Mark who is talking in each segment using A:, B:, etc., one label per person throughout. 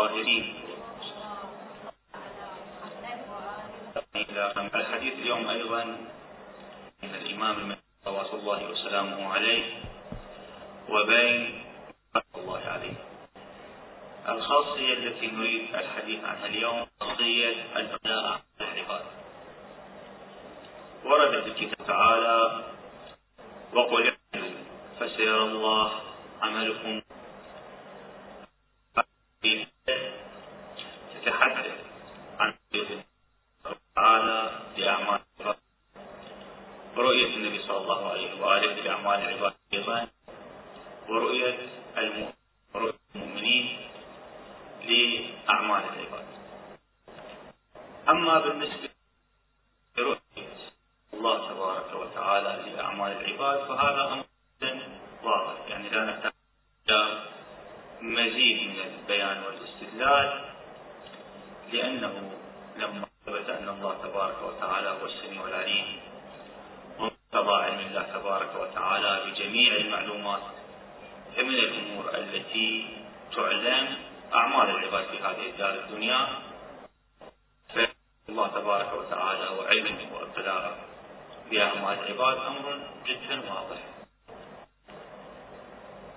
A: الطاهرين الحديث اليوم أيضا من الإمام صلوات الله وسلامه عليه وبين الله عليه. الخاصية التي نريد الحديث عنها اليوم خاصية البلاء العباد. ورد في الكتاب تعالى وقل فسيرى الله عملكم تتحدث عن تعالى لأعمال ورؤية النبي صلى الله عليه وآله لأعمال العباد أيضا ورؤية المؤمنين لأعمال العباد. أما بالنسبة لرؤية الله تبارك وتعالى لأعمال العباد فهذا أمر واضح. يعني لا نحتاج إلى مزيد من البيان والاستدلال لأنه لما ثبت أن الله تبارك وتعالى هو السميع العليم ومقتضى علم الله تبارك بجميع المعلومات فمن الأمور التي تعلم أعمال العباد في هذه الدار الدنيا. فالله تبارك وتعالى وعلمه واطلاعه بأعمال العباد أمر جدا واضح.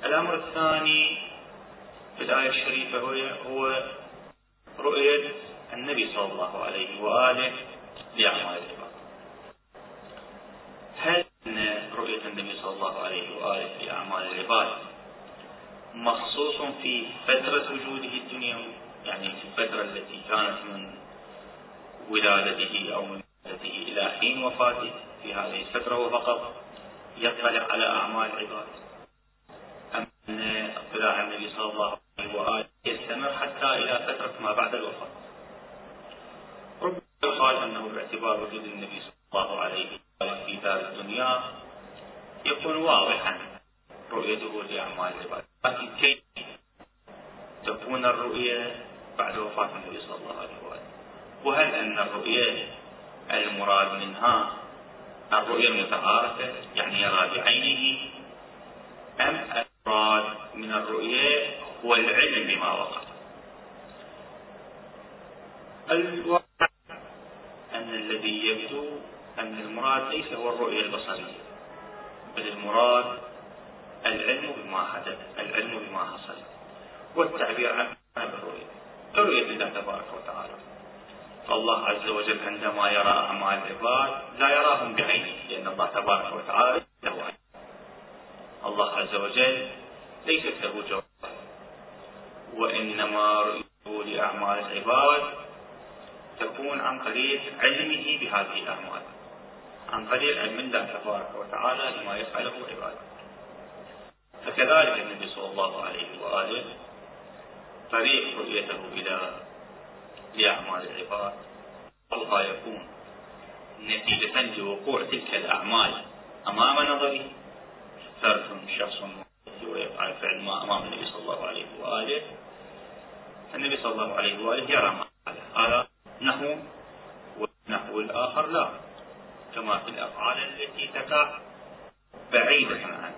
A: الأمر الثاني في الآية الشريفة هو, هو رؤية النبي صلى الله عليه وآله لأعمال العباد. مخصوص في فترة وجوده الدنيوي يعني في الفترة التي كانت من ولادته أو من ولادته إلى حين وفاته في هذه الفترة وفقط يطلع على أعمال العباد أم أن اطلاع النبي صلى الله عليه وآله يستمر حتى إلى فترة ما بعد الوفاة. ربما يقال أنه باعتبار وجود النبي صلى الله عليه وآله في دار الدنيا يكون واضحا رؤيته لأعمال العباد. لكن كيف تكون الرؤية بعد وفاة النبي صلى الله عليه وآله. وهل أن الرؤية المراد منها الرؤية المتعارفة يعني يرى بعينه أم المراد من الرؤية هو العلم بما وقع؟ الواقع أن الذي يبدو أن المراد ليس هو الرؤية البصرية بل المراد العلم بما حدث العلم بما حصل. والتعبير عن الرؤية. رؤية الله تبارك وتعالى. فالله عز وجل عندما يرى أعمال العباد لا يراهم بعينه لأن الله تبارك وتعالى له عين. الله عز وجل ليست له جواب. وإنما رؤيته لأعمال العباد تكون عن طريق علمه بهذه الأعمال. عن طريق علم الله تبارك وتعالى لما يفعله عباده. فكذلك النبي صلى الله عليه وآله طريق رؤيته إلى لأعمال العباد. الله يكون نتيجة لوقوع تلك الأعمال أمام نظره. فرد شخص ويفعل فعل ما أمام النبي صلى الله عليه وآله. النبي صلى الله عليه وآله يرى ما هذا نحو والنحو الآخر لا كما في الأفعال التي تقع بعيدة عنه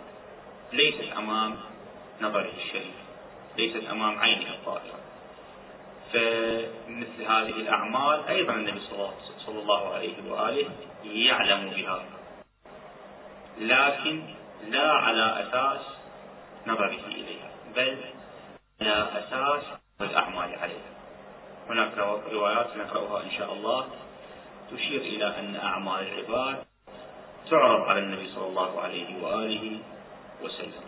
A: ليست أمام نظره الشريف. ليست أمام عينه الطاهرة فمثل هذه الأعمال أيضا النبي صلى الله عليه وآله يعلم بها. لكن لا على أساس نظره إليها بل على أساس الأعمال عليها. هناك روايات نقرأها إن شاء الله. تشير إلى أن أعمال العباد تعرض على النبي صلى الله عليه وآله وسلم.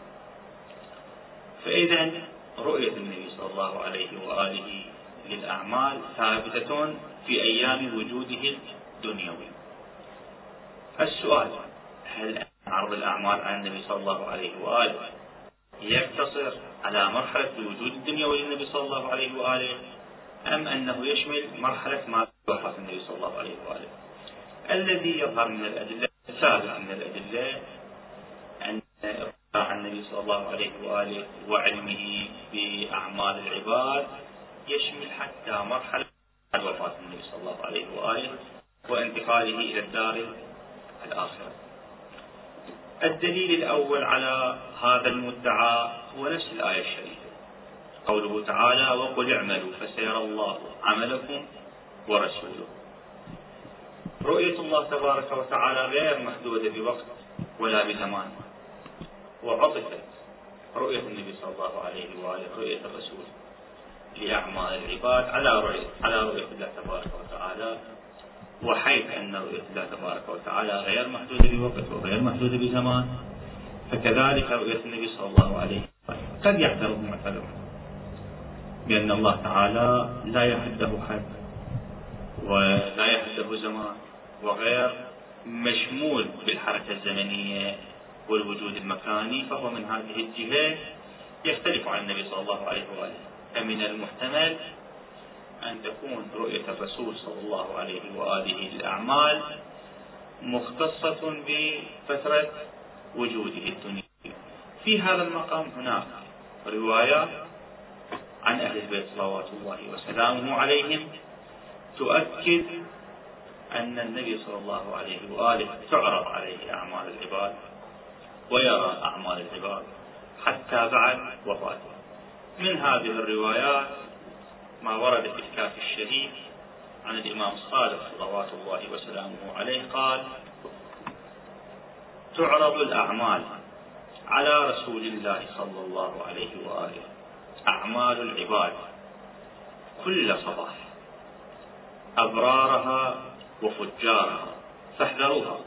A: فإذا رؤية النبي صلى الله عليه وآله للأعمال ثابتة في أيام وجوده الدنيوي. السؤال هل عرض الأعمال على النبي صلى الله عليه وآله يقتصر على مرحلة الوجود الدنيوي للنبي صلى الله عليه وآله أم أنه يشمل مرحلة ما وفاة النبي صلى الله عليه وآله؟ الذي يظهر من الأدلة الثابت من الأدلة أن اطلاع النبي صلى الله عليه وآله وعلمه بأعمال العباد يشمل حتى مرحلة وفاة النبي صلى الله عليه وآله وانتقاله إلى الدار الآخرة. الدليل الأول على هذا المدعى هو نفس الآية الشريفة. قوله تعالى وقل اعملوا فسيرى الله عملكم ورسوله. رؤية الله تبارك وتعالى غير محدودة بوقت ولا بزمان. وعطفت رؤية النبي صلى الله عليه وآله رؤية الرسول لأعمال العباد على رؤية على رؤية الله تبارك وتعالى. وحيث أن رؤية الله تبارك وتعالى غير محدودة بوقت وغير محدودة بزمان فكذلك رؤية النبي صلى الله عليه وسلم قد يعترض معترض بأن الله تعالى لا يحده حد ولا يحده زمان وغير مشمول بالحركة الزمنية والوجود المكاني فهو من هذه الجهة يختلف عن النبي صلى الله عليه وآله. فمن المحتمل أن تكون رؤية الرسول صلى الله عليه وآله للأعمال مختصة بفترة وجوده الدنيا. في هذا المقام هناك روايات عن أهل البيت صلوات الله وسلامه عليهم تؤكد أن النبي صلى الله عليه وآله تعرض عليه أعمال العباد. ويرى أعمال العباد حتى بعد وفاته. من هذه الروايات ما ورد في الكافي الشريف عن الإمام الصادق صلوات الله وسلامه عليه قال تعرض الأعمال على رسول الله صلى الله عليه وآله أعمال العباد كل صباح أبرارها وفجارها فاحذروها.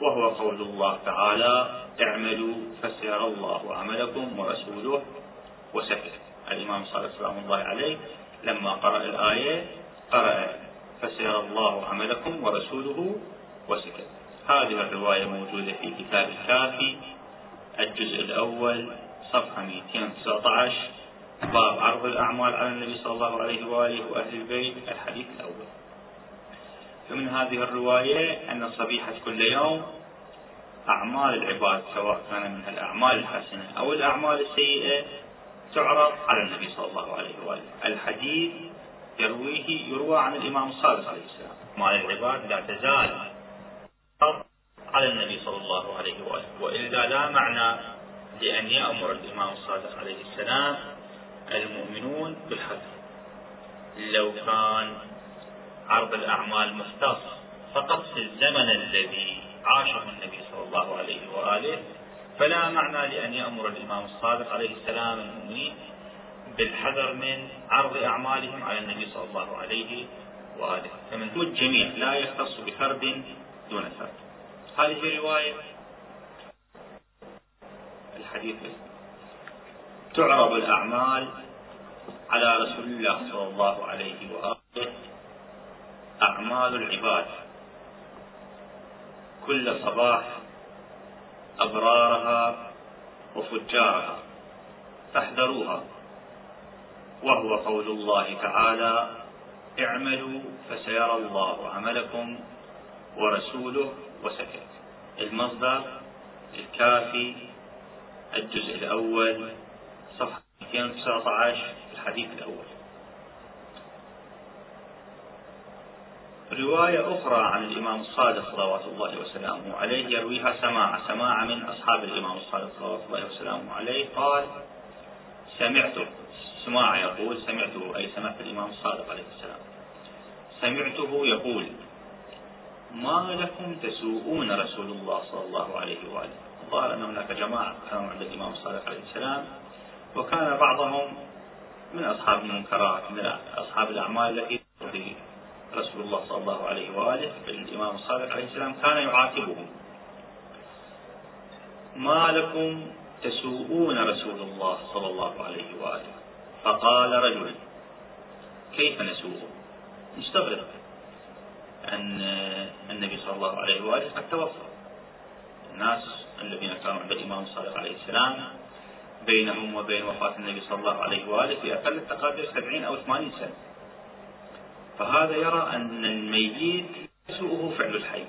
A: وهو قول الله تعالى اعملوا فسيرى الله عملكم ورسوله وسكت الإمام سلام الله عليه لما قرأ الآية قرأ فسيرى الله عملكم ورسوله وسكت هذه الرواية موجودة في كتاب الكافي الجزء الأول صفحة 219 باب عرض الأعمال على النبي صلى الله عليه وآله وأهل البيت الحديث الأول. فمن هذه الرواية أن صبيحة كل يوم أعمال العباد سواء كان من الأعمال الحسنة أو الأعمال السيئة تعرض على النبي صلى الله عليه وآله. الحديث يرويه يروى عن الإمام الصادق عليه السلام. أعمال العباد لا تزال على النبي صلى الله عليه وآله. وإلا لا معنى لأن يأمر الإمام الصادق عليه السلام المؤمنون بالحذر لو كان عرض الأعمال مختص فقط في الزمن الذي عاشه النبي صلى الله عليه وآله فلا معنى لأن يأمر الإمام الصادق عليه السلام المؤمنين بالحذر من عرض أعمالهم على النبي صلى الله عليه وآله. فمن هو الجميع لا يختص بفرد دون فرد. هذه رواية الحديث. تعرض الأعمال على رسول الله صلى الله عليه وآله أعمال العباد. كل صباح أبرارها وفجارها فاحذروها. وهو قول الله تعالى اعملوا فسيرى الله عملكم ورسوله وسكت. المصدر الكافي الجزء الأول صفحة 219 الحديث الأول. رواية أخرى عن الإمام الصادق صلوات الله وسلامه عليه يرويها سماع سماع من أصحاب الإمام الصادق صلوات الله وسلامه عليه. قال سمعته سماع يقول سمعته أي سمعت الإمام الصادق عليه السلام. سمعته يقول ما لكم تسوءون رسول الله صلى الله عليه وآله. الظاهر أن هناك جماعة كانوا عند الإمام الصادق عليه السلام وكان بعضهم من أصحاب المنكرات من أصحاب الأعمال التي رسول الله صلى الله عليه وآله الإمام الصادق عليه السلام كان يعاتبهم ما لكم تسوءون رسول الله صلى الله عليه وآله فقال رجل كيف نسوءه مستغرب أن النبي صلى الله عليه وآله قد توفى الناس الذين كانوا عند الإمام الصادق عليه السلام بينهم وبين وفاة النبي صلى الله عليه وآله في أقل التقادير سبعين أو ثمانين سنة فهذا يرى أن الميت يسوءه فعل الحي.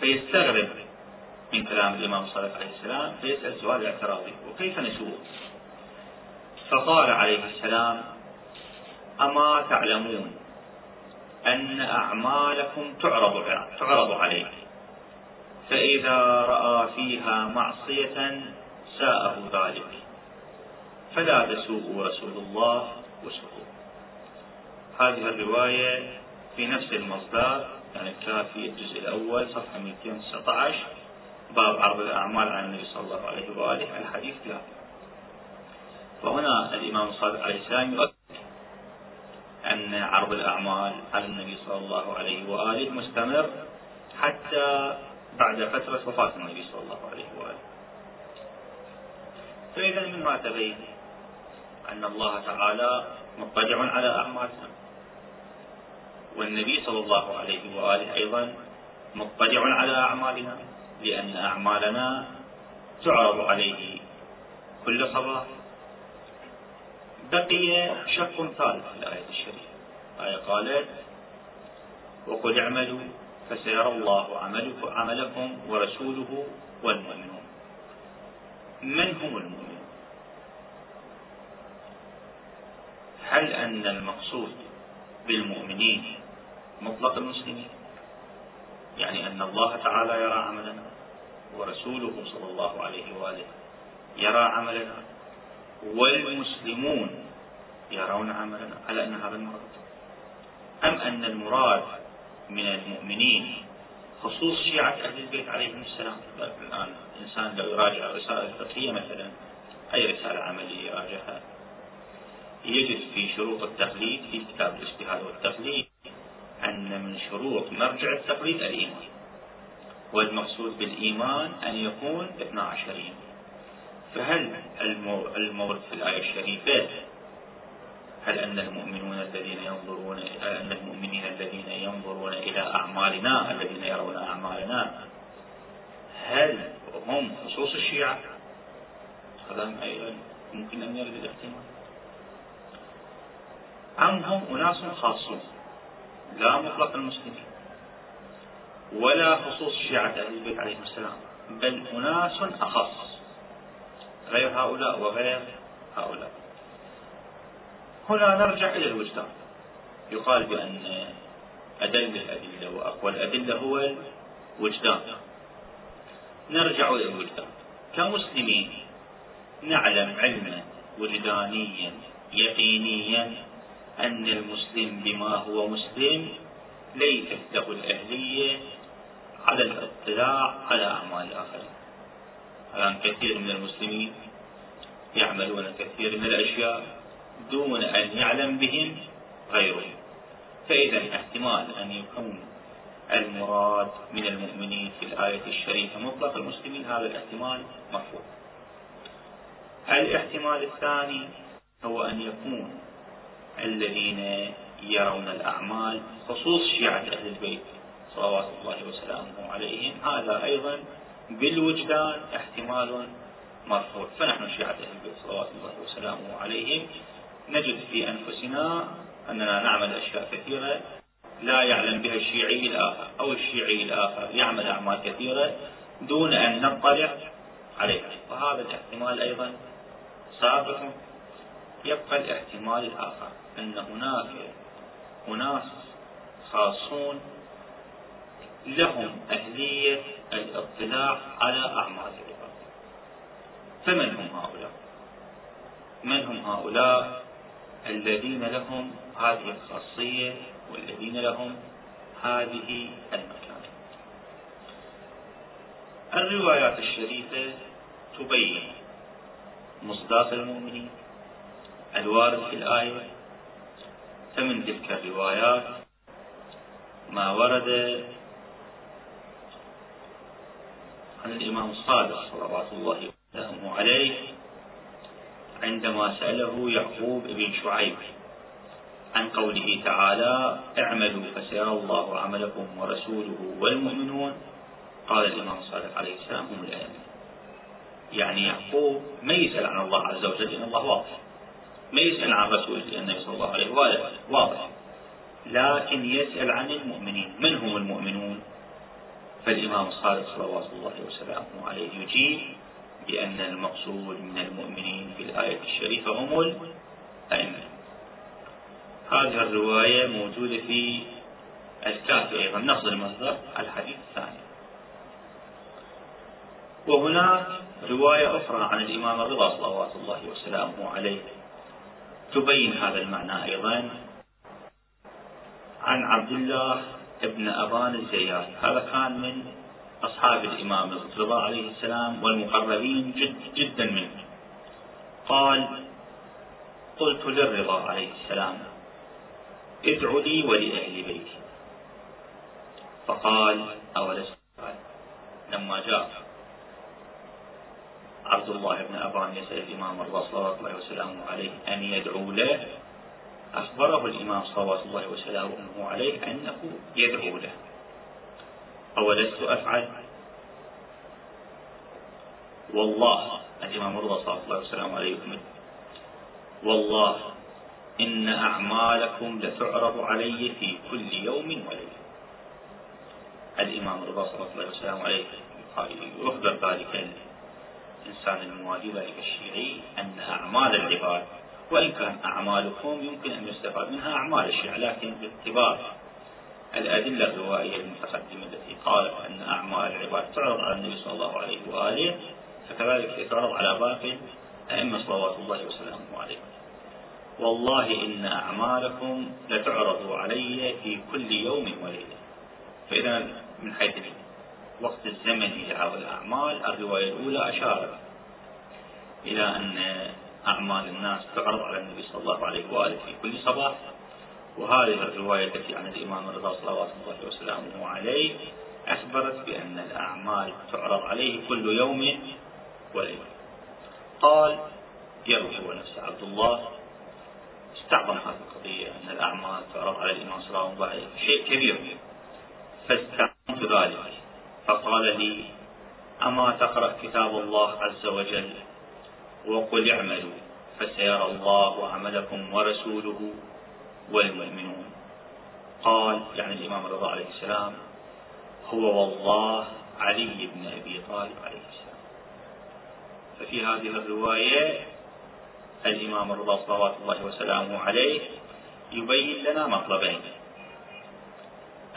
A: فيستغرب من كلام الإمام الصادق عليه السلام فيسأل سؤال اعتراضي وكيف نسوء فقال عليه السلام أما تعلمون أن أعمالكم تعرض تعرض عليه فإذا رأى فيها معصية ساءه ذلك. فلا تسوءوا رسول الله وسوءوا هذه الرواية في نفس المصدر يعني الكافي الجزء الأول صفحة 219 باب عرض الأعمال عن النبي صلى الله عليه وآله الحديث لا فهنا الإمام الصادق عليه السلام يؤكد أن عرض الأعمال على النبي صلى الله عليه وآله مستمر حتى بعد فترة وفاة النبي صلى الله عليه وآله. فإذا مما تبين أن الله تعالى مطلع على أعمالنا. والنبي صلى الله عليه وآله أيضا مطلع على أعمالنا لأن أعمالنا تعرض عليه كل صباح. بقي شق ثالث في الآية الشريفة. الآية قالت وقل اعملوا فسيرى الله عملكم ورسوله والمؤمنون. من هم المؤمنون؟ هل أن المقصود بالمؤمنين مطلق المسلمين. يعني أن الله تعالى يرى عملنا ورسوله صلى الله عليه وآله يرى عملنا والمسلمون يرون عملنا. على أن هذا المراد؟ أم أن المراد من المؤمنين خصوص شيعة أهل البيت عليهم السلام؟ الآن الإنسان لو يراجع الرسالة الفقهية مثلا أي رسالة عملية يراجعها؟ يجد في شروط التقليد في كتاب الإجتهاد والتقليد أن من شروط مرجع التقليد الإيمان. والمقصود بالإيمان أن يكون اثنا عشرين فهل المورد في الآية الشريفة هل أن المؤمنون الذين ينظرون أن المؤمنين الذين ينظرون إلى أعمالنا الذين يرون أعمالنا هل هم خصوص الشيعة؟ هذا أيضا ممكن أن يرد الاحتمال. أم هم أناس خاصون؟ لا مطلق المسلمين ولا خصوص شيعة أهل البيت عليهم السلام بل أناس أخص غير هؤلاء وغير هؤلاء. هنا نرجع إلى الوجدان. يقال بأن أدل الأدلة وأقوى الأدلة هو الوجدان. نرجع إلى الوجدان. كمسلمين نعلم علما وجدانيا يقينيا أن المسلم بما هو مسلم ليست له الأهلية على الاطلاع على أعمال الآخرين الآن كثير من المسلمين يعملون كثير من الأشياء دون أن يعلم بهم غيرهم. فإذا احتمال أن يكون المراد من المؤمنين في الآية الشريفة مطلق المسلمين هذا الاحتمال مرفوض الاحتمال الثاني هو أن يكون الذين يرون الأعمال خصوص شيعة أهل البيت صلوات الله وسلامه عليهم. هذا أيضا بالوجدان احتمال مرفوع. فنحن شيعة أهل البيت صلوات الله وسلامه عليهم. نجد في أنفسنا أننا نعمل أشياء كثيرة. لا يعلم بها الشيعي الآخر أو الشيعي الآخر يعمل أعمال كثيرة دون أن نطلع عليها. وهذا الاحتمال أيضا سابق يبقى الاحتمال الآخر. أن هناك أناس خاصون لهم أهلية الاطلاع على أعمال العباد فمن هم هؤلاء؟ من هم هؤلاء الذين لهم هذه الخاصية والذين لهم هذه المكانة الروايات الشريفة تبين مصداق المؤمنين الوارد في الآية فمن تلك الروايات ما ورد عن الإمام الصادق صلوات الله وسلامه عليه عندما سأله يعقوب بن شعيب عن قوله تعالى اعملوا فسيرى الله عملكم ورسوله والمؤمنون قال الإمام الصادق عليه السلام هم الأئمة يعني يعقوب ما يسأل عن الله عز وجل لأن الله واضح ما يسأل عن رسول النبي صلى الله عليه وآله. واضح. لكن يسأل عن المؤمنين. من هم المؤمنون؟ فالإمام الصادق صلوات الله وسلامه عليه يجيب بأن المقصود من المؤمنين في الآية الشريفة هم الأئمة. هذه الرواية موجودة في الكافي أيضا نفس المصدر الحديث الثاني. وهناك رواية أخرى عن الإمام الرضا صلوات الله وسلامه عليه. تبين هذا المعنى أيضا. عن عبد الله ابن أبان الزيات هذا كان من أصحاب الإمام الرضا عليه السلام والمقربين جد جدا منه. قال قلت للرضا عليه السلام ادع لي ولأهل بيتي. فقال أولست لما جاء عبد الله بن أبان يسأل الإمام الرضا صلى الله وسلامه عليه أن يدعو له أخبره الإمام صلوات الله وسلامه عليه أنه يدعو له أولست أفعل والله الإمام الرضا صلى الله وسلامه عليه والله إن أعمالكم لتعرض علي في كل يوم وليلة الإمام الرضا صلى الله عليه وسلم عليه يخبر ذلك الإنسان الموالي ذلك الشيعي أن أعمال العباد وإن كان أعمالكم يمكن أن يستفاد منها أعمال الشيعة لكن باعتبار الأدلة الروائية المتقدمة التي قالت أن أعمال العباد تعرض على النبي صلى الله عليه وآله فكذلك تعرض على باقي أئمة صلوات الله وسلامه عليه والله إن أعمالكم لتعرض علي في كل يوم وليلة. فإذا من حيث الوقت الزمني لعرض الأعمال الرواية الأولى أشارت إلى أن أعمال الناس تعرض على النبي صلى الله عليه وآله في كل صباح. وهذه الرواية التي عن الإمام الرضا صلوات الله وسلامه عليه أخبرت بأن الأعمال تعرض عليه كل يوم وليلة. قال يروي هو نفسه عبد الله استعظم هذه القضية أن الأعمال تعرض على الإمام صلى الله عليه وسلم شيء كبير. فاستعظمت ذلك. فقال لي أما تقرأ كتاب الله عز وجل؟ وقل اعملوا فسيرى الله عملكم ورسوله والمؤمنون. قال يعني الإمام الرضا عليه السلام هو والله علي بن أبي طالب عليه السلام. ففي هذه الرواية الإمام الرضا صلوات الله وسلامه عليه يبين لنا مطلبين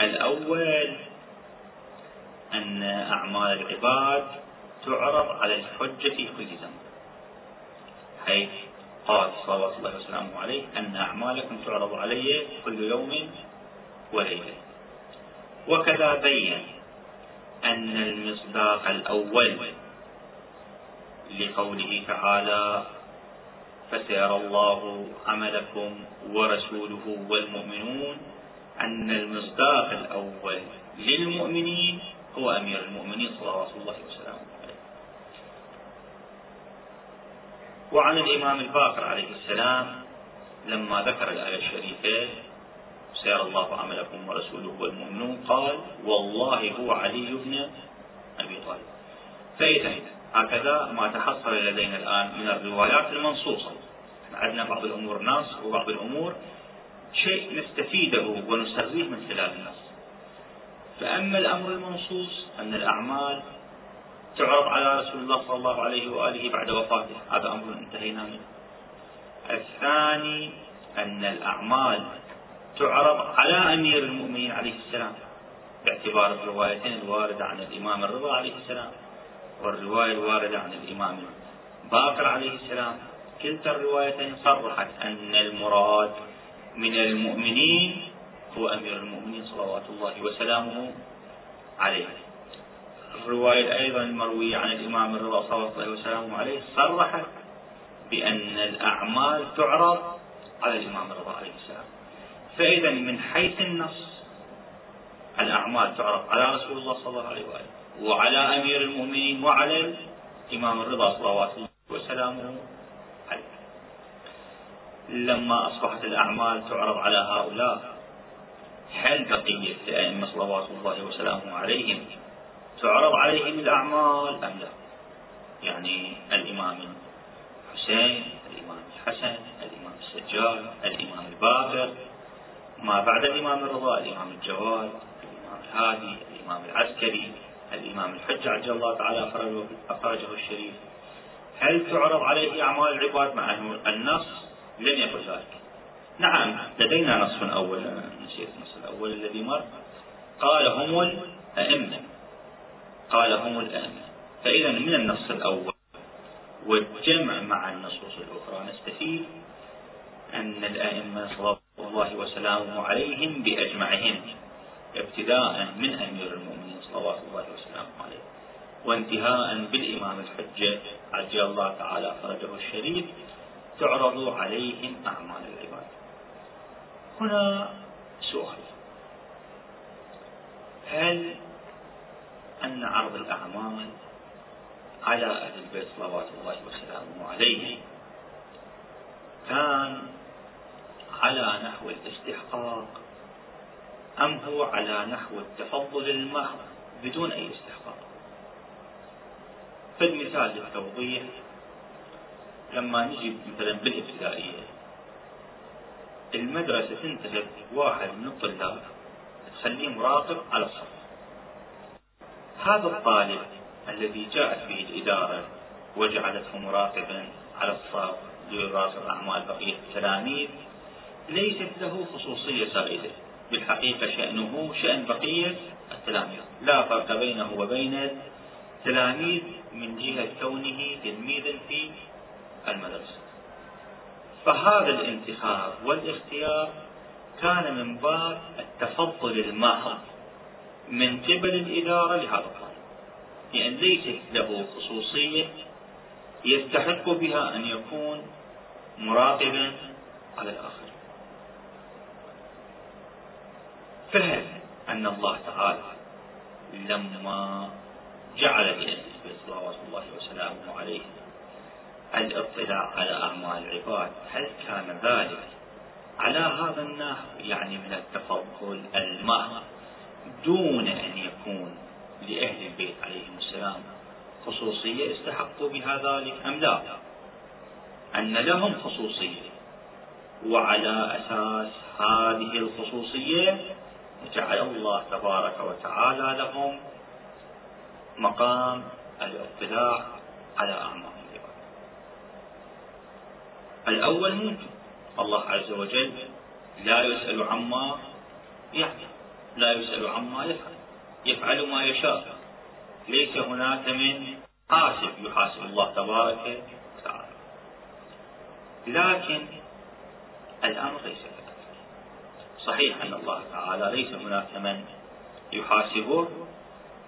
A: الأول أن أعمال العباد تعرض على الحجة في كل زمن. حيث قال صلوات الله وسلامه عليه أن أعمالكم تعرض علي كل يوم وليلة. وكذا بين أن المصداق الأول لقوله تعالى فسيرى الله عملكم ورسوله والمؤمنون أن المصداق الأول للمؤمنين هو أمير المؤمنين صلوات الله وسلامه عليه وعن الإمام الباقر عليه السلام لما ذكر الآية الشريفة سيرى الله عملكم ورسوله والمؤمنون قال والله هو علي بن أبي طالب. فإذا هكذا ما تحصل لدينا الآن من الروايات المنصوصة. عندنا بعض الأمور نص وبعض الأمور شيء نستفيده ونسريه من خلال النص. فأما الأمر المنصوص أن الأعمال تعرض على رسول الله صلى الله عليه وآله بعد وفاته. هذا أمر انتهينا منه. الثاني أن الأعمال تعرض على أمير المؤمنين عليه السلام باعتبار الروايتين الواردة عن الإمام الرضا عليه السلام والرواية الواردة عن الإمام باقر عليه السلام. كلتا الروايتين صرحت أن المراد من المؤمنين هو أمير المؤمنين صلوات الله وسلامه عليه. الرواية أيضا المروية عن الإمام الرضا صلى الله وسلامه عليه صرحت بأن الأعمال تعرض على الإمام الرضا عليه السلام. فإذا من حيث النص الأعمال تعرض على رسول الله صلى الله عليه وآله وعلى أمير المؤمنين وعلى الإمام الرضا صلوات الله وسلامه عليه. لما أصبحت الأعمال تعرض على هؤلاء هل بقية الأئمة صلوات الله وسلامه عليهم تعرض عليهم الأعمال أم لا؟ يعني الإمام الحسين الإمام الحسن الإمام السجاد الإمام الباقر ما بعد الإمام الرضا الإمام الجواد الإمام الهادي الإمام العسكري الإمام الحجة عجل الله تعالى أخرجه الشريف. هل تعرض عليه أعمال العباد مع أنه النص؟ لم يقل ذلك. نعم لدينا نص أول نسيت النص الأول الذي مر؟ قال هم الأئمة. قال هم الأئمة. فإذا من النص الأول والجمع مع النصوص الأخرى نستفيد أن الأئمة صلوات الله وسلامه عليهم بأجمعهم ابتداء من أمير المؤمنين صلوات الله وسلامه عليه وانتهاء بالإمام الحجة عجل الله تعالى فرجه الشريف تعرض عليهم أعمال العباد. هنا سؤال. هل أن عرض الأعمال على أهل البيت صلوات الله وسلامه عليه كان على نحو الاستحقاق أم هو على نحو التفضل المحض بدون أي استحقاق؟ فالمثال للتوضيح لما نجي مثلا بالإبتدائية المدرسة تنتهب واحد من الطلاب تخليه مراقب على الصف. هذا الطالب الذي جاءت به الإدارة وجعلته مراقبا على الصف ليراقب أعمال بقية التلاميذ ليست له خصوصية زائدة بالحقيقة شأنه شأن بقية التلاميذ. لا فرق بينه وبين التلاميذ من جهة كونه تلميذا في المدرسة. فهذا الانتخاب والإختيار كان من باب التفضل الماهر من قبل الإدارة لهذا الطالب لأن ليست له خصوصية يستحق بها أن يكون مراقبا على الآخرين فهل أن الله تعالى لما جعل لأهل صلوات الله وسلامه عليه الإطلاع على أعمال العباد هل كان ذلك على هذا النحو يعني من التفضل المهر دون أن يكون لأهل البيت عليهم السلام خصوصية استحقوا بها ذلك أم لا. أن لهم خصوصية وعلى أساس هذه الخصوصية جعل الله تبارك وتعالى لهم مقام الاطلاع على أعمال الأول ممكن الله عز وجل لا يسأل عما يعمل لا يسأل عما يفعل يفعل ما يشاء. ليس هناك من حاسب يحاسب الله تبارك وتعالى. لكن الأمر ليس كذلك. صحيح أن الله تعالى ليس هناك من يحاسبه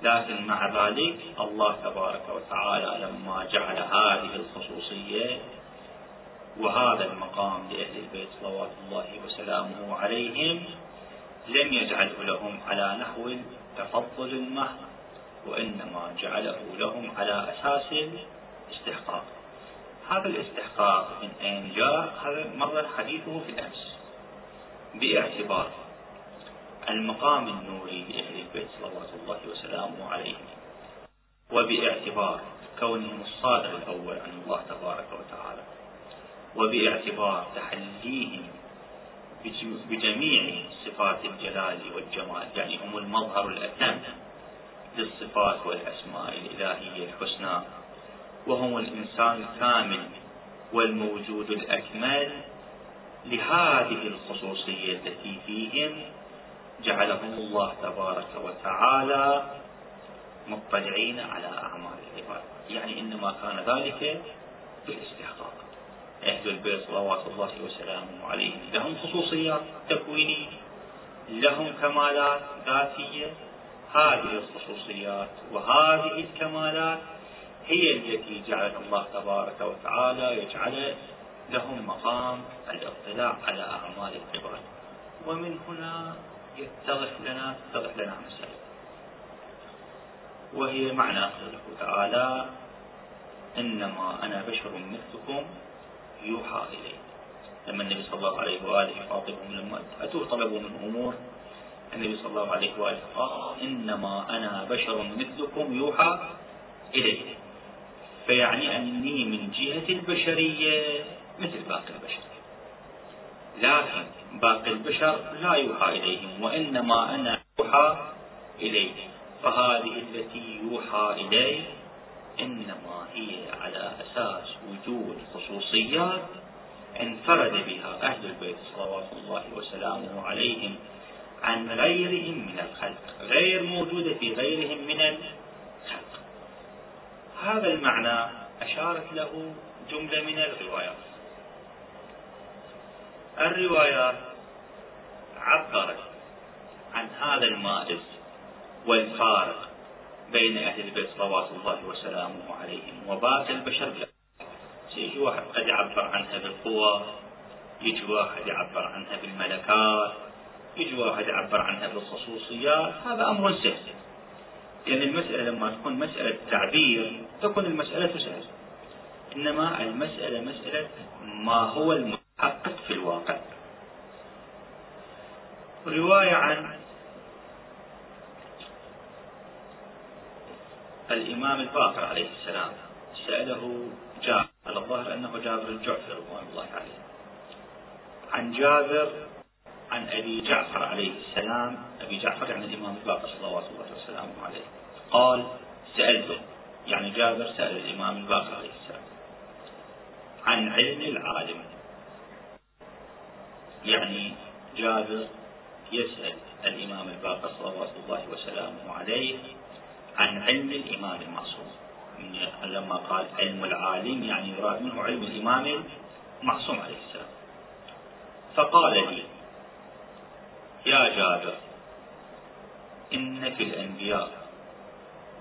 A: لكن مع ذلك الله تبارك وتعالى لما جعل هذه الخصوصية وهذا المقام لأهل البيت صلوات الله وسلامه عليهم لم يجعله لهم على نحو التفضل المحض وإنما جعله لهم على أساس الاستحقاق. هذا الاستحقاق من أين جاء؟ هذا مر حديثه في الأمس. باعتبار المقام النوري لأهل البيت صلوات الله وسلامه عليهم وباعتبار كونهم الصادر الأول عن الله تبارك وتعالى. وباعتبار تحليهم بجميع صفات الجلال والجمال يعني هم المظهر الأتم للصفات والأسماء الإلهية الحسنى وهم الإنسان الكامل والموجود الأكمل لهذه الخصوصية التي فيهم جعلهم الله تبارك وتعالى مطلعين على أعمال العباد. يعني إنما كان ذلك بالاستحقاق. أهل البيت صلوات الله وسلامه عليهم لهم خصوصيات تكوينية لهم كمالات ذاتية. هذه الخصوصيات وهذه الكمالات هي التي جعل الله تبارك وتعالى يجعل لهم مقام الاطلاع على أعمال العباد. ومن هنا يتضح لنا تتضح لنا مسألة. وهي معنى قوله تعالى إنما أنا بشر مثلكم يوحى إليه. لما النبي صلى الله عليه وآله يخاطبهم لما أتوا طلبوا من أمور النبي صلى الله عليه وآله قال إنما أنا بشر مثلكم يوحى إليه. فيعني أني من جهة البشرية مثل باقي البشر. لكن باقي البشر لا يوحى إليهم وإنما أنا يوحى إليه. فهذه التي يوحى إليه إنما هي على أساس وجود خصوصيات انفرد بها أهل البيت صلوات الله وسلامه عليهم عن غيرهم من الخلق غير موجودة في غيرهم من الخلق. هذا المعنى أشارت له جملة من الروايات. الروايات عبرت عن هذا المائز والفارق بين أهل البيت صلوات الله وسلامه عليهم وباقي البشر يجي واحد قد يعبر عنها بالقوة يجي واحد يعبر عنها بالملكات يجي واحد يعبر عنها بالخصوصيات. هذا أمر سهل. لأن المسألة لما تكون مسألة تعبير تكون المسألة سهلة. إنما المسألة مسألة ما هو المحقق في الواقع. رواية عن الإمام الباقر عليه السلام سأله جابر الظاهر أنه جابر الجعفر رضوان الله عليه. عن جابر عن أبي جعفر عليه السلام أبي جعفر يعني الإمام الباقر صلوات الله وسلامه عليه. قال سألته يعني جابر سأل الإمام الباقر عليه السلام. عن علم العالم. يعني جابر يسأل الإمام الباقر صلوات الله وسلامه عليه عن علم الإمام المعصوم. لما قال علم العالم يعني يراد منه علم الإمام المعصوم عليه السلام. فقال لي يا جابر إن في الأنبياء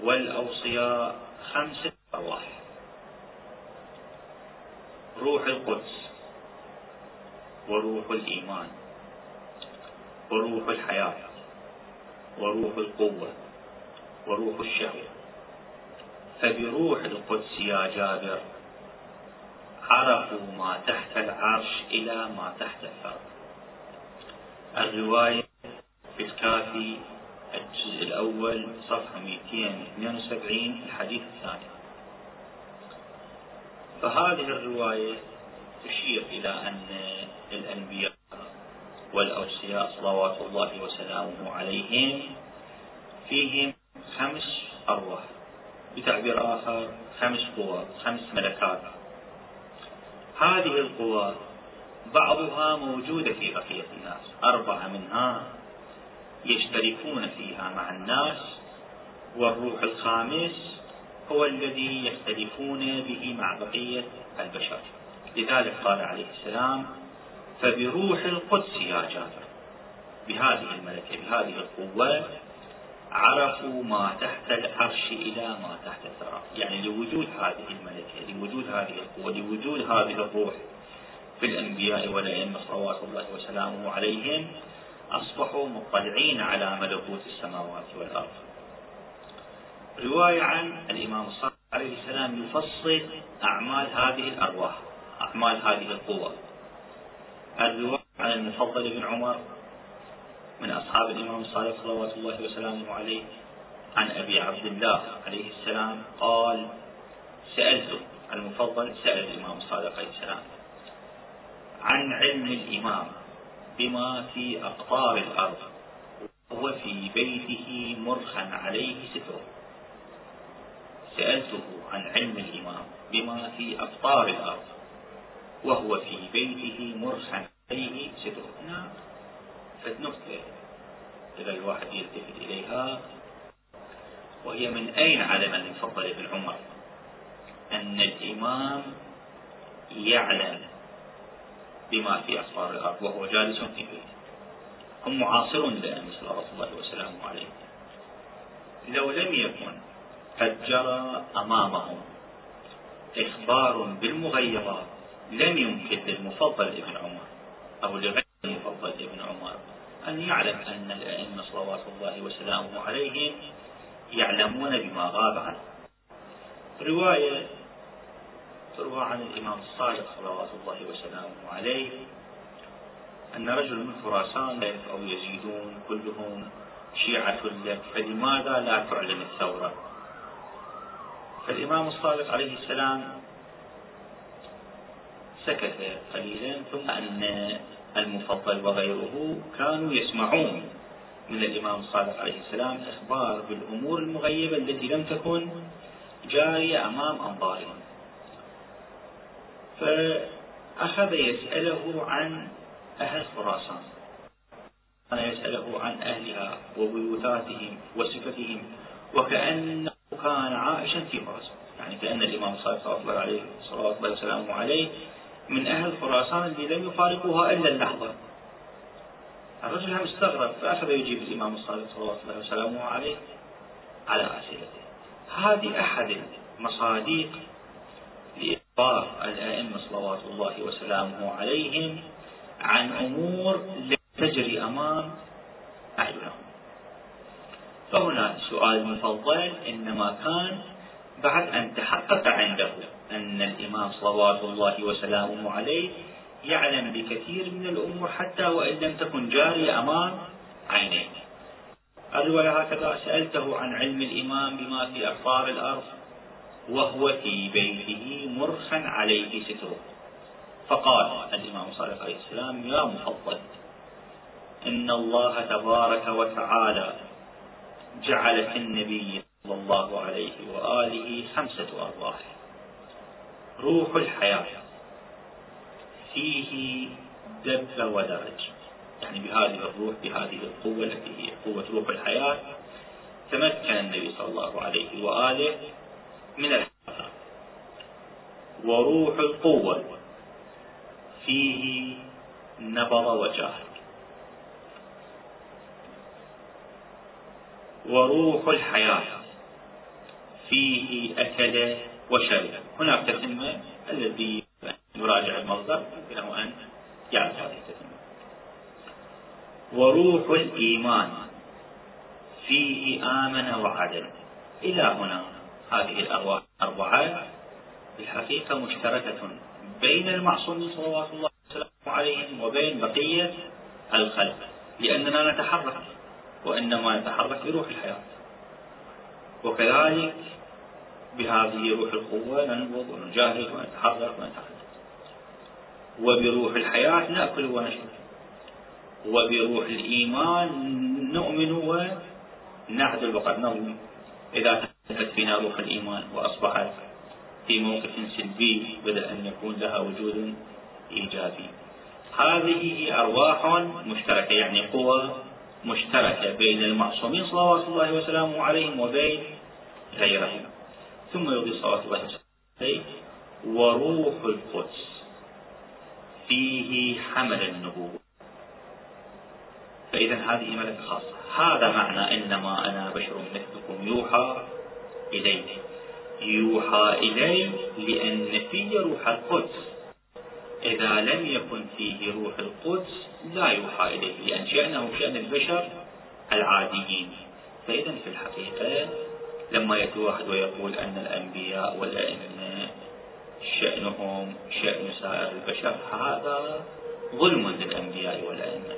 A: والأوصياء خمسة أرواح روح القدس وروح الإيمان وروح الحياة وروح القوة. وروح الشهوة. فبروح القدس يا جابر عرفوا ما تحت العرش إلى ما تحت الثرى الرواية في الكافي الجزء الأول صفحة 272 الحديث الثاني. فهذه الرواية تشير إلى أن الأنبياء والأوصياء صلوات الله وسلامه عليهم فيهم خمس أرواح. بتعبير آخر خمس قوى خمس ملكات. هذه القوى بعضها موجودة في بقية الناس. أربعة منها يشتركون فيها مع الناس والروح الخامس هو الذي يختلفون به مع بقية البشر. لذلك قال عليه السلام فبروح القدس يا جابر. بهذه الملكة بهذه القوة عرفوا ما تحت العرش إلى ما تحت الثرى. يعني لوجود هذه الملكة لوجود هذه القوة لوجود هذه الروح في الأنبياء والأئمة صلوات الله وسلامه عليهم أصبحوا مطلعين على ملكوت السماوات والأرض. رواية عن الإمام الصادق عليه السلام يفصل أعمال هذه الأرواح أعمال هذه القوة. الرواية عن المفضل بن عمر من أصحاب الإمام الصادق صلوات الله وسلامه عليه عن أبي عبد الله عليه السلام قال سألته المفضل سأل الإمام الصادق عليه السلام عن علم الإمام بما في أقطار الأرض وهو في بيته مرخا عليه ستر سألته عن علم الإمام بما في أقطار الأرض وهو في بيته مرخا عليه ستر فالنكتة إذا الواحد يلتفت إليها. وهي من أين علم المفضل ابن عمر؟ أن الإمام يعلم بما في أسرار الأرض وهو جالس في بيته. هم معاصرون للأئمة صلوات الله وسلامه عليه. لو لم يكن قد جرى أمامهم إخبار بالمغيبات لم يمكن للمفضل ابن عمر أو لغير المفضل ابن عمر أن يعلم أن الأئمة صلوات الله وسلامه عليهم يعلمون بما غاب عنه. رواية تروى عن الإمام الصادق صلوات الله وسلامه عليه أن رجل من خراسان أو يزيدون كلهم شيعة لك فلماذا لا تعلن الثورة؟ فالإمام الصادق عليه السلام سكت قليلا ثم أن المفضل وغيره كانوا يسمعون من الإمام الصادق عليه السلام إخبار بالأمور المغيبة التي لم تكن جارية أمام أنظارهم. فأخذ يسأله عن أهل خراسان. كان يسأله عن أهلها وبيوتاتهم وصفتهم وكأنه كان عائشا في خراسان يعني كأن الإمام الصادق صلى الله عليه وسلامه عليه من أهل خراسان اللي لم يفارقوها إلا اللحظة. الرجل هم استغرب فأخذ يجيب الإمام الصادق صلى الله وسلامه عليه على أسئلته. هذه أحد المصاديق لإخبار الأئمة صلوات الله وسلامه عليهم عن أمور لا تجري أمام أعينهم. فهنا السؤال المفضل إنما كان بعد أن تحقق عنده أن الإمام صلوات الله وسلامه عليه يعلم بكثير من الأمور حتى وإن لم تكن جارية أمام عينيه. الرواية هكذا سألته عن علم الإمام بما في أقطار الأرض وهو في بيته مرخا عليه ستره. فقال الإمام صالح عليه السلام يا مفضل إن الله تبارك وتعالى جعل في النبي صلى الله عليه وآله خمسة أرواح. روح الحياة. فيه دب ودرج. يعني بهذه الروح بهذه القوة التي هي قوة روح الحياة تمكن النبي صلى الله عليه وآله من الحياة. وروح القوة. فيه نبض وجاهد وروح الحياة. فيه أكل وشرب هناك تتمة الذي يراجع المصدر يمكنه أن يعرف هذه التتمة وروح الإيمان. فيه آمن وعدل. إلى هنا هذه الأرواح الأربعة الحقيقة مشتركة بين المعصومين صلوات الله وسلامه عليهم وبين بقية الخلق لأننا نتحرك وإنما نتحرك بروح الحياة. وكذلك بهذه روح القوة ننبض ونجاهد ونتحرك ونتحرك وبروح الحياة نأكل ونشرب. وبروح الإيمان نؤمن ونعدل وقد نظلم إذا تحدثت فينا روح الإيمان وأصبحت في موقف سلبي بدأ أن يكون لها وجود إيجابي. هذه أرواح مشتركة يعني قوى مشتركة بين المعصومين صلوات الله وسلامه عليهم وبين غيرهم. ثم يضيف وسلامه عليه وروح القدس. فيه حمل النبوة. فإذا هذه ملكة خاصة. هذا معنى إنما أنا بشر مثلكم يوحى إلي. يوحى إلي لأن في روح القدس. إذا لم يكن فيه روح القدس لا يوحى إليه. لأن شأنه شأن البشر العاديين. فإذا في الحقيقة لما يأتي واحد ويقول أن الأنبياء والأئمة شأنهم شأن سائر البشر هذا ظلم للأنبياء والأئمة.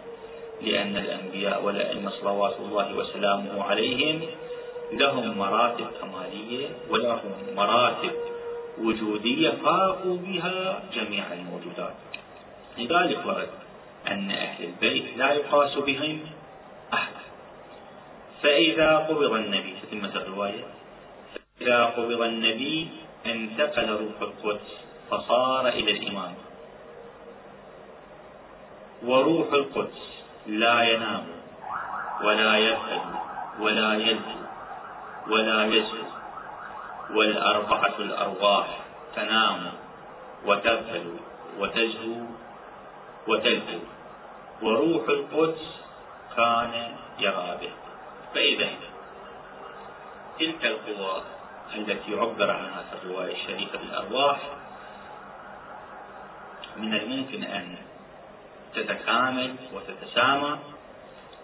A: لأن الأنبياء والأئمة صلوات الله وسلامه عليهم لهم مراتب كمالية ولهم مراتب وجودية فاقوا بها جميع الموجودات. لذلك ورد أن أهل البيت لا يقاس بهم أحد. فإذا قبض النبي تتمة الرواية فإذا قبض النبي انتقل روح القدس فصار إلى الإمام. وروح القدس لا ينام ولا يغفل ولا يلهو ولا يزهو والأربعة الأرواح تنام وتغفل وتزهو وتلهو. وروح القدس كان يرى به فإذا تلك القوى التي عبر عنها في الرواية الشريفة بالأرواح من الممكن أن تتكامل وتتسامى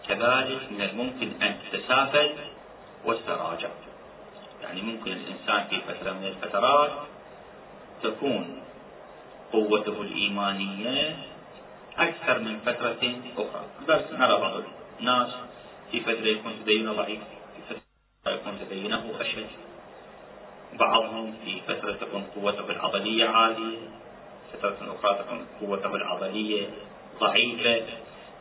A: كذلك من الممكن أن تتسافل وتتراجع يعني ممكن الإنسان في فترة من الفترات تكون قوته الإيمانية أكثر من فترة أخرى. بس نرى بعض الناس في فترة يكون تدينه ضعيف في فترة يكون تدينه أشد بعضهم في فترة تكون قوته العضلية عالية فترة أخرى تكون قوته العضلية ضعيفة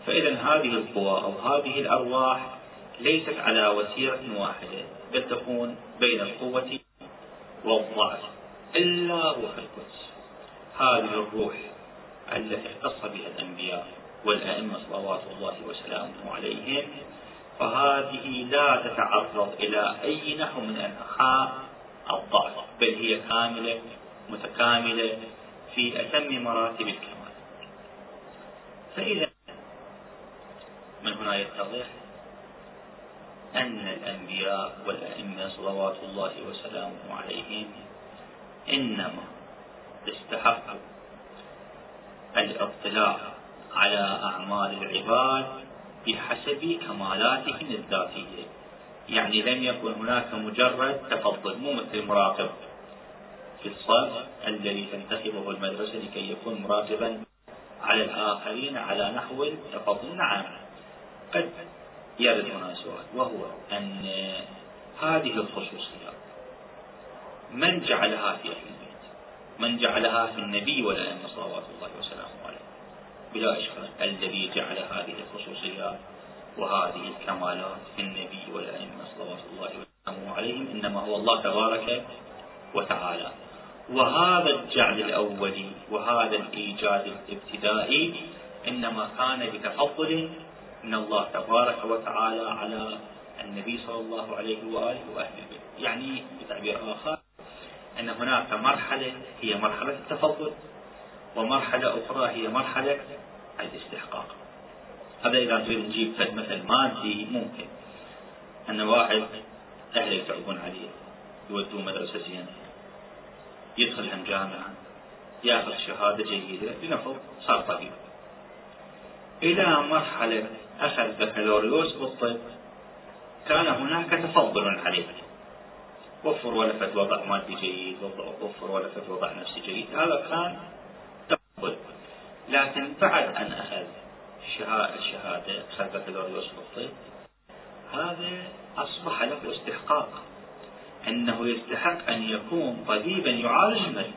A: فإذا هذه القوى أو هذه الأرواح ليست على وتيرة واحدة بل تكون بين القوة والضعف إلا روح القدس هذه الروح التي اختص بها الأنبياء والأئمة صلوات الله وسلامه عليهم فهذه لا تتعرض إلى أي نحو من أنحاء الضعف بل هي كاملة متكاملة في أتم مراتب الكمال. فإذا من هنا يتضح أن الأنبياء والأئمة صلوات الله وسلامه عليهم إنما استحقوا الاطلاع على أعمال العباد بحسب كمالاتهم الذاتية. يعني لم يكن هناك مجرد تفضل مو مثل المراقب في الصف الذي تنتخبه المدرسة لكي يكون مراقبا على الآخرين على نحو التفضل نعم قد يرد هنا سؤال وهو أن هذه الخصوصيات من جعلها في أهل البيت؟ من جعلها في النبي والأئمة صلوات الله وسلامه بلا إشكال. الذي جعل هذه الخصوصيات وهذه الكمالات في النبي والأئمة صلوات الله وسلامه عليهم إنما هو الله تبارك وتعالى. وهذا الجعل الأولي وهذا الإيجاد الابتدائي إنما كان بتفضل من الله تبارك وتعالى على النبي صلى الله عليه وآله وأهل البيت. يعني بتعبير آخر أن هناك مرحلة هي مرحلة التفضل. ومرحلة أخرى هي مرحلة الاستحقاق. هذا إذا تريد نجيب فد مثل مادي ممكن. أن واحد أهله يتعبون عليه يودوه مدرسة زينة يدخل هم جامعة يأخذ شهادة جيدة لنفرض صار طبيب. إلى مرحلة أخذ بكالوريوس بالطب كان هناك تفضل عليه. وفر ولفت وضع مادي جيد وفر ولفت وضع نفسي جيد. هذا كان لكن بعد أن أخذ الشهادة أخذ بكالوريوس بالطب هذا أصبح له استحقاق. أنه يستحق أن يكون طبيبا يعالج المريض.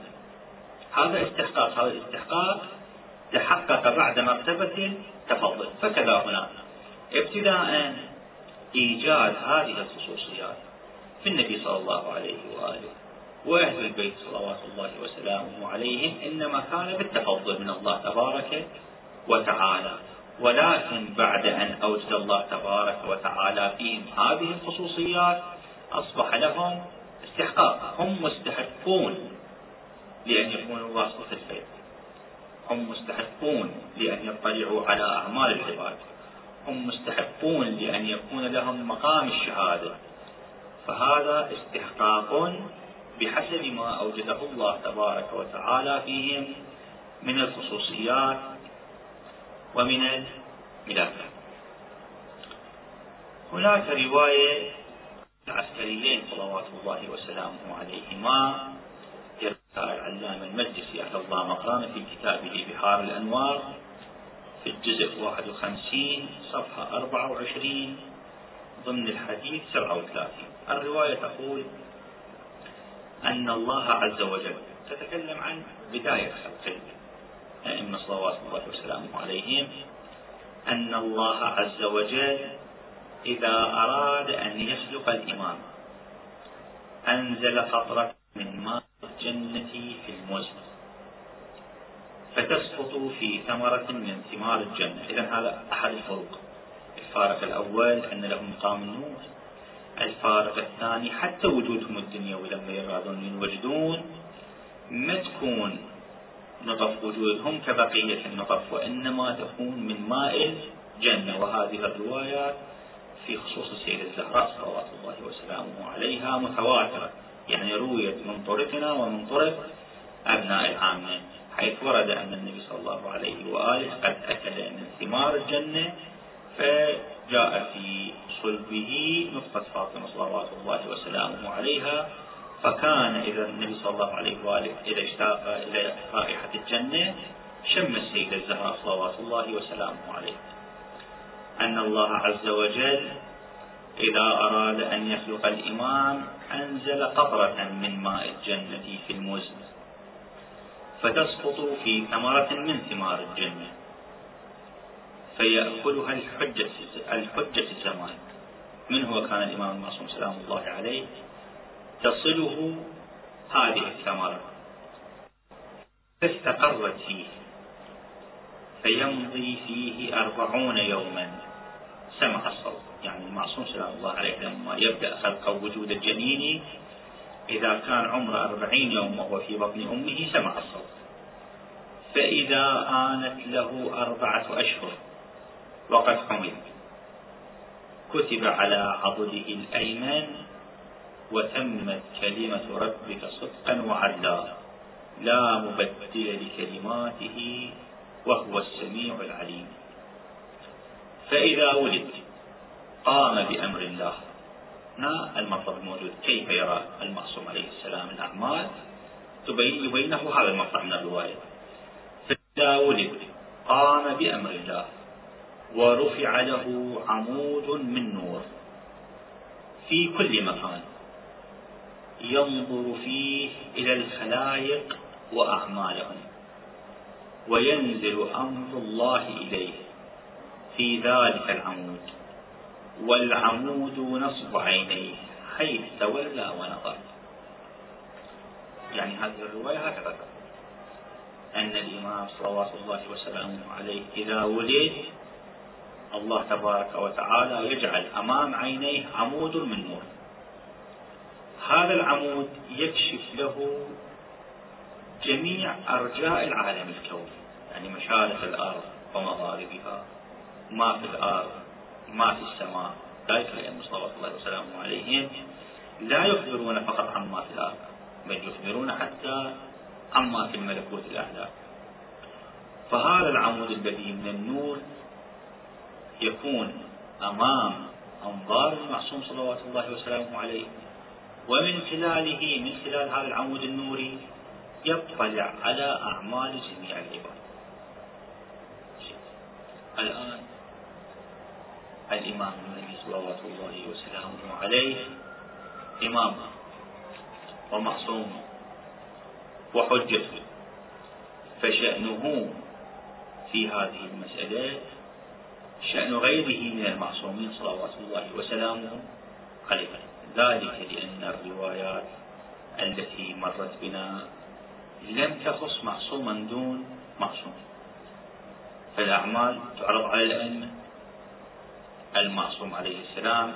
A: هذا استحقاق. هذا الاستحقاق تحقق بعد مرتبة تفضل. فكذا هنا. ابتداء إيجاد هذه الخصوصيات في النبي صلى الله عليه وآله. وأهل البيت صلوات الله وسلامه عليهم إنما كان بالتفضل من الله تبارك وتعالى. ولكن بعد أن أوجد الله تبارك وتعالى فيهم هذه الخصوصيات أصبح لهم استحقاق. هم مستحقون لأن يكونوا واسطة البيت هم مستحقون لأن يطلعوا على أعمال العباد. هم مستحقون لأن يكون لهم مقام الشهادة. فهذا استحقاق بحسب ما أوجده الله تبارك وتعالى فيهم من الخصوصيات ومن الملافة هناك رواية العسكريين صلوات الله وسلامه عليهما يرفع العلامة المجلسي أحد الله مقامه في كتابه بحار الأنوار في الجزء 51 صفحة 24 ضمن الحديث 37 الرواية تقول أن الله عز وجل تتكلم عن بداية خلق الأئمة صلوات الله وسلامه عليهم. أن الله عز وجل إذا أراد أن يخلق الإمام أنزل قطرة من ماء الجنة في المزن فتسقط في ثمرة من ثمار الجنة. إذا هذا أحد الفروق. الفارق الأول أن لهم مقام النور الفارق الثاني حتى وجودهم الدنيوي لما يرادون ينوجدون ما تكون نطف وجودهم كبقية النطف وإنما تكون من ماء الجنة. وهذه الروايات في خصوص السيدة الزهراء صلوات الله وسلامه عليها متواترة يعني رويت من طرفنا ومن طرف أبناء العامة حيث ورد أن النبي صلى الله عليه وآله قد أكل من ثمار الجنة فجاء في صلبه نطفة فاطمة صلوات الله وسلامه عليها فكان إذا النبي صلى الله عليه وآله إذا اشتاق إلى رائحة الجنة شم السيدة الزهراء صلوات الله وسلامه عليها أن الله عز وجل إذا أراد أن يخلق الإمام أنزل قطرة من ماء الجنة في المزن فتسقط في ثمرة من ثمار الجنة. فيأكلها الحجة الحجة الزمان. من هو كان الإمام المعصوم سلام الله عليه تصله هذه الثمرة. فاستقرت فيه. فيمضي فيه أربعون يوما. سمع الصوت. يعني المعصوم سلام الله عليه لما يبدأ خلق وجود الجنين إذا كان عمره أربعين يوم وهو في بطن أمه سمع الصوت. فإذا آنت له أربعة أشهر. وقد حمل كتب على عضده الأيمن وتمت كلمة ربك صدقا وعدلا. لا مبدل لكلماته وهو السميع العليم. فإذا ولد قام بأمر الله. هنا المطلب الموجود كيف يرى المعصوم عليه السلام الأعمال؟ يبينه هذا المطلب من الرواية. فإذا ولد قام بأمر الله. ورفع له عمود من نور في كل مكان ينظر فيه إلى الخلائق وأعمالهم وينزل أمر الله إليه في ذلك العمود والعمود نصب عينيه حيث تولى ونظر. يعني هذه الرواية هكذا. أن الإمام صلوات الله وسلامه عليه إذا ولد الله تبارك وتعالى يجعل أمام عينيه عمود من نور. هذا العمود يكشف له جميع أرجاء العالم الكوني يعني مشارق الأرض ومغاربها ما في الأرض ما في السماء. ذلك لأن صلوات الله وسلامه عليهم لا يخبرون فقط عما في الأرض بل يخبرون حتى عما في الملكوت الأعلى. فهذا العمود الذي من النور يكون أمام أنظار المعصوم صلوات الله وسلامه عليه. ومن خلاله من خلال هذا العمود النوري يطلع على أعمال جميع العباد. الآن الإمام النبي صلوات الله وسلامه عليه إمام ومعصوم وحجة فشأنه في هذه المسألة شأن غيره من المعصومين صلوات الله وسلامه عليه. ذلك لأن الروايات التي مرت بنا لم تخص معصوما دون معصوم. فالأعمال تعرض على الأئمة. المعصوم عليه السلام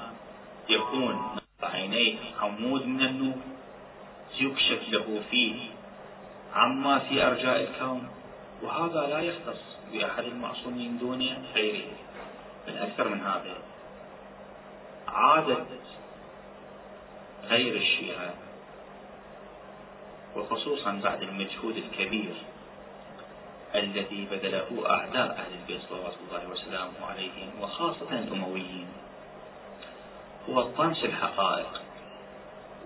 A: يكون عينيه عمود من النور يكشف له فيه عما في أرجاء الكون وهذا لا يختص بأحد المعصومين دون غيره. بل أكثر من هذا عادة غير الشيعة وخصوصا بعد المجهود الكبير الذي بذله أعداء أهل البيت صلوات الله وسلامه عليهم وخاصة الأمويين هو طمس الحقائق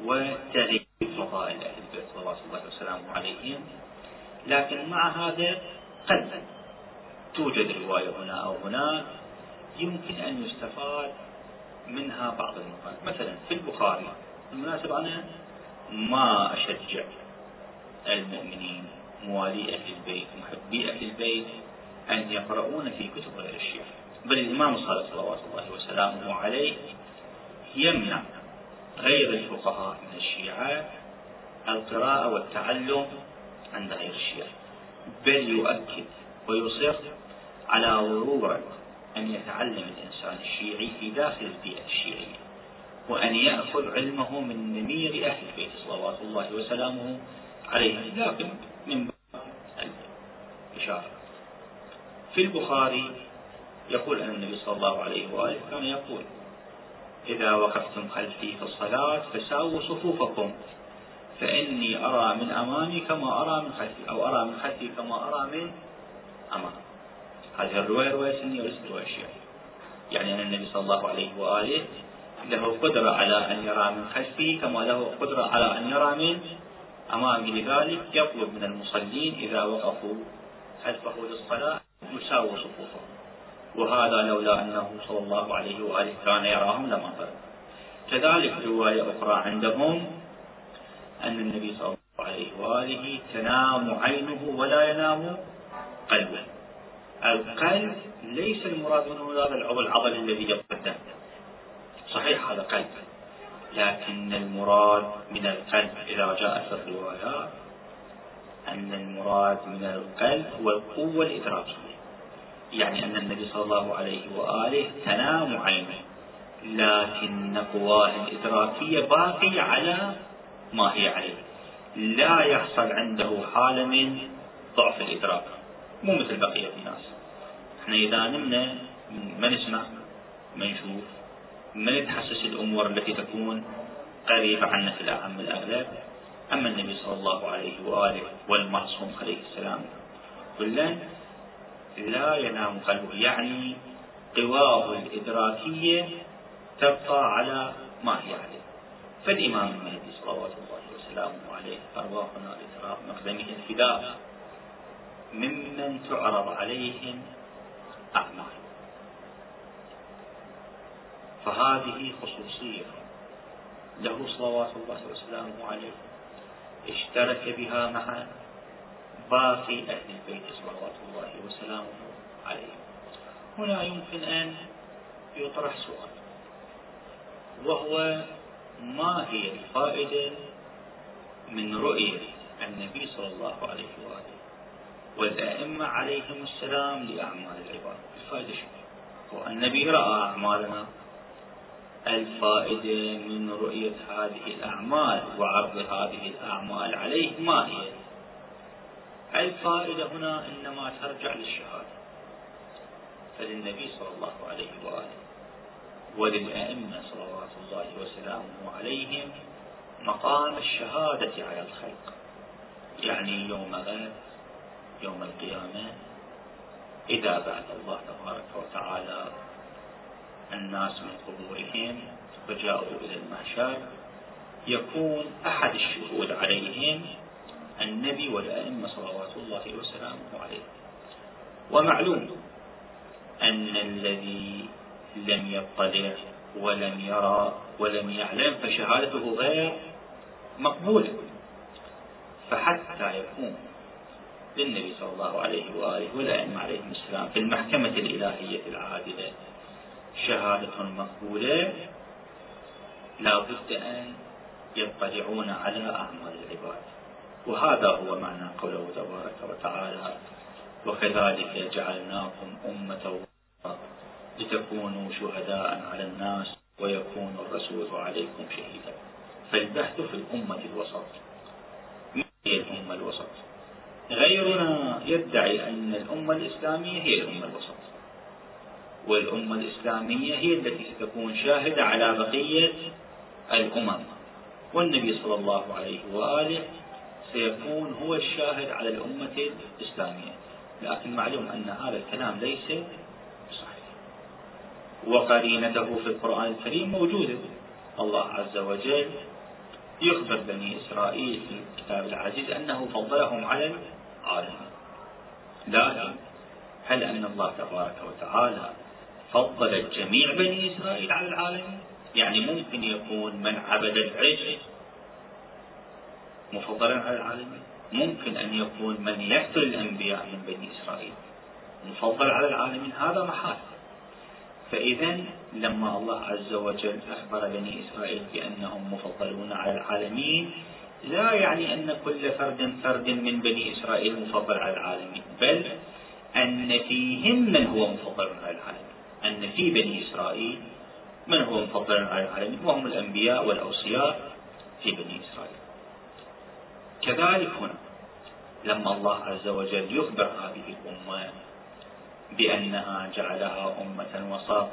A: وتغيير فضائل أهل البيت صلوات الله وسلامه عليهم. لكن مع هذا قد توجد رواية هنا أو هناك يمكن أن يستفاد منها بعض النقاط مثلا في البخاري بالمناسبة أنا ما أشجع المؤمنين موالي أهل البيت محبي أهل البيت أن يقرؤون في كتب غير الشيعة. بل الإمام الصادق صلوات الله وسلامه عليه يمنع غير الفقهاء من الشيعة القراءة والتعلم عند غير الشيعة. بل يؤكد ويصر على ضرورة أن يتعلم الإنسان الشيعي في داخل البيئة الشيعية وأن يأخذ علمه من نمير أهل البيت صلوات الله وسلامه عليه. لكن من الإشارة. في البخاري يقول أن النبي صلى الله عليه وآله كان يقول إذا وقفتم خلفي في الصلاة فساووا صفوفكم فإني أرى من أمامي كما أرى من خلفي أو أرى من خلفي كما أرى من أمامي. هذه الرواية رواية سنية وليست رواية شيعية يعني أن النبي صلى الله عليه وآله له قدرة على أن يرى من خلفه كما له قدرة على أن يرى من أمامه لذلك يطلب من المصلين إذا وقفوا خلفه للصلاة يساووا صفوفهم وهذا لولا أنه صلى الله عليه وآله كان يراهم لما فرق كذلك رواية أخرى عندهم أن النبي صلى الله عليه وآله تنام عينه ولا ينام قلبه. القلب ليس المراد منه هذا العضل العضل الذي يقدم. صحيح هذا قلب. لكن المراد من القلب إذا جاء في الروايات أن المراد من القلب هو القوة الإدراكية. يعني أن النبي صلى الله عليه وآله تنام عينه. لكن قواه الإدراكية باقية على ما هي عليه. لا يحصل عنده حالة من ضعف الإدراك. مو مثل بقية الناس. إحنا إذا نمنا ما نسمع ما نشوف ما نتحسس الأمور التي تكون قريبة عنا في الأعم الأغلب. أما النبي صلى الله عليه وآله والمعصوم عليه السلام كلا لا ينام قلبه. يعني قواه الإدراكية تبقى على ما هي عليه. فالإمام المهدي صلوات الله وسلامه عليه أرواحنا لتراب مقدمه الفداء. ممن تعرض عليهم أعمال. فهذه خصوصية. له صلوات الله وسلامه عليه. اشترك بها مع باقي أهل البيت صلوات الله وسلامه عليه. هنا يمكن أن يطرح سؤال. وهو ما هي الفائدة من رؤية النبي صلى الله عليه وآله؟ والأئمة عليهم السلام لأعمال العباد. الفائدة شو النبي رأى أعمالنا. الفائدة من رؤية هذه الأعمال وعرض هذه الأعمال عليه ما هي؟ الفائدة هنا إنما ترجع للشهادة. فللنبي صلى الله عليه وآله وللأئمة صلوات الله وسلامه عليهم مقام الشهادة على الخلق. يعني يوم غد يوم القيامة إذا بعث الله تبارك وتعالى الناس من قبورهم وجاءوا إلى المحشر يكون أحد الشهود عليهم النبي والأئمة صلوات الله وسلامه عليه. ومعلوم أن الذي لم يطلع ولم يرى ولم يعلم فشهادته غير مقبولة. فحتى يكون للنبي صلى الله عليه وآله والأئمة عليهم السلام في المحكمة الإلهية العادلة. شهادة مقبولة. لا بد أن يطلعون على أعمال العباد. وهذا هو معنى قوله تبارك وتعالى وكذلك جعلناكم أمة لتكونوا شهداء على الناس ويكون الرسول عليكم شهيدا. فالبحث في الأمة الوسط. ما هي الأمة الوسط؟ غيرنا يدعي أن الأمة الإسلامية هي الأمة الوسط والأمة الإسلامية هي التي ستكون شاهدة على بقية الأمم. والنبي صلى الله عليه وآله سيكون هو الشاهد على الأمة الإسلامية. لكن معلوم أن هذا الكلام ليس صحيح. وقرينته في القرآن الكريم موجودة. الله عز وجل يخبر بني إسرائيل في الكتاب العزيز أنه فضلهم على العالمين. لكن هل أن الله تبارك وتعالى فضل جميع بني إسرائيل على العالمين؟ يعني ممكن يكون من عبد العجل مفضلا على العالمين؟ ممكن أن يكون من يقتل الأنبياء من بني إسرائيل مفضل على العالمين؟ هذا محال فإذا لما الله عز وجل أخبر بني إسرائيل بأنهم مفضلون على العالمين لا يعني أن كل فرد فرد من بني إسرائيل مفضل على العالمين بل أن فيهم من هو مفضل على العالمين أن في بني إسرائيل من هو مفضل على العالمين وهم الأنبياء والأوصياء في بني إسرائيل. كذلك هنا لما الله عز وجل يخبر هذه الأمة بأنها جعلها أمة وسط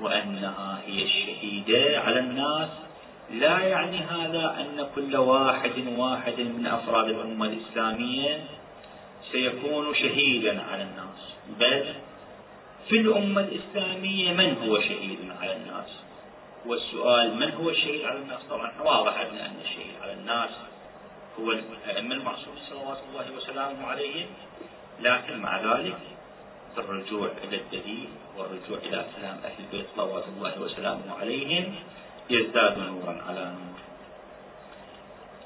A: وأنها هي الشهيدة على الناس. لا يعني هذا أن كل واحد واحد من أفراد الأمة الإسلامية سيكون شهيدا على الناس. بل في الأمة الإسلامية من هو شهيد على الناس؟ والسؤال من هو الشهيد على الناس؟ طبعا واضح أن الشهيد على الناس هو الأئمة المعصومين صلوات الله وسلامه عليهم. لكن مع ذلك الرجوع إلى الدليل والرجوع إلى كلام أهل البيت صلوات الله وسلامه عليهم يزداد نورا على نور.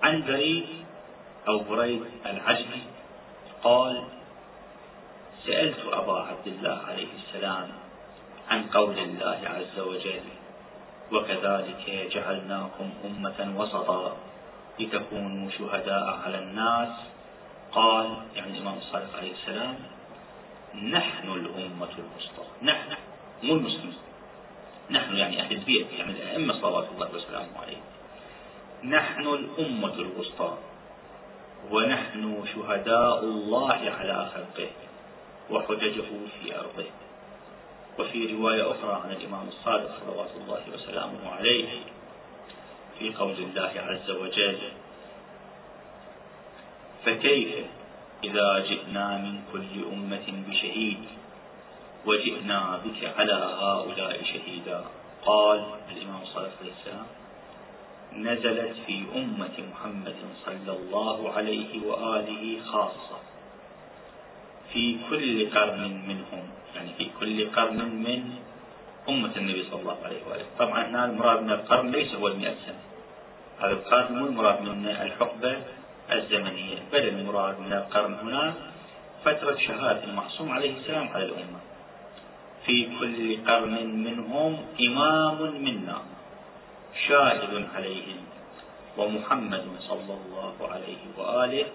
A: عن بريد أو بريد العجلي قال سألت أبا عبد الله عليه السلام عن قول الله عز وجل وكذلك جعلناكم أمة وسطا لتكونوا شهداء على الناس. قال يعني الإمام الصادق عليه السلام نحن الأمة الوسطى. نحن مو المسلمين. نحن يعني أهل البيت يعني الأئمة صلوات الله وسلامه عليه نحن الأمة الوسطى. ونحن شهداء الله على خلقه وحججه في أرضه. وفي رواية أخرى عن الإمام الصادق صلوات الله وسلامه عليه في قول الله عز وجل فكيف إذا جئنا من كل أمة بشهيد وجئنا بك على هؤلاء شهيدا. قال الإمام الصادق عليه السلام نزلت في أمة محمد صلى الله عليه وآله خاصة. في كل قرن منهم يعني في كل قرن من أمة النبي صلى الله عليه وآله. طبعا هنا المراد من القرن ليس هو المئة سنة. هذا القرن مو المراد من الحقبة الزمنية. بل المراد من القرن هنا فترة شهادة المعصوم عليه السلام على الأمة. في كل قرن منهم إمام منا شاهد عليهم ومحمد صلى الله عليه وآله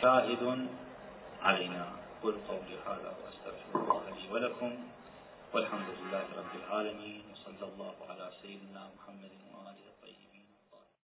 A: شاهد علينا. قل قولي هذا وأستغفر الله لي ولكم والحمد لله رب العالمين. وصلى الله على سيدنا محمد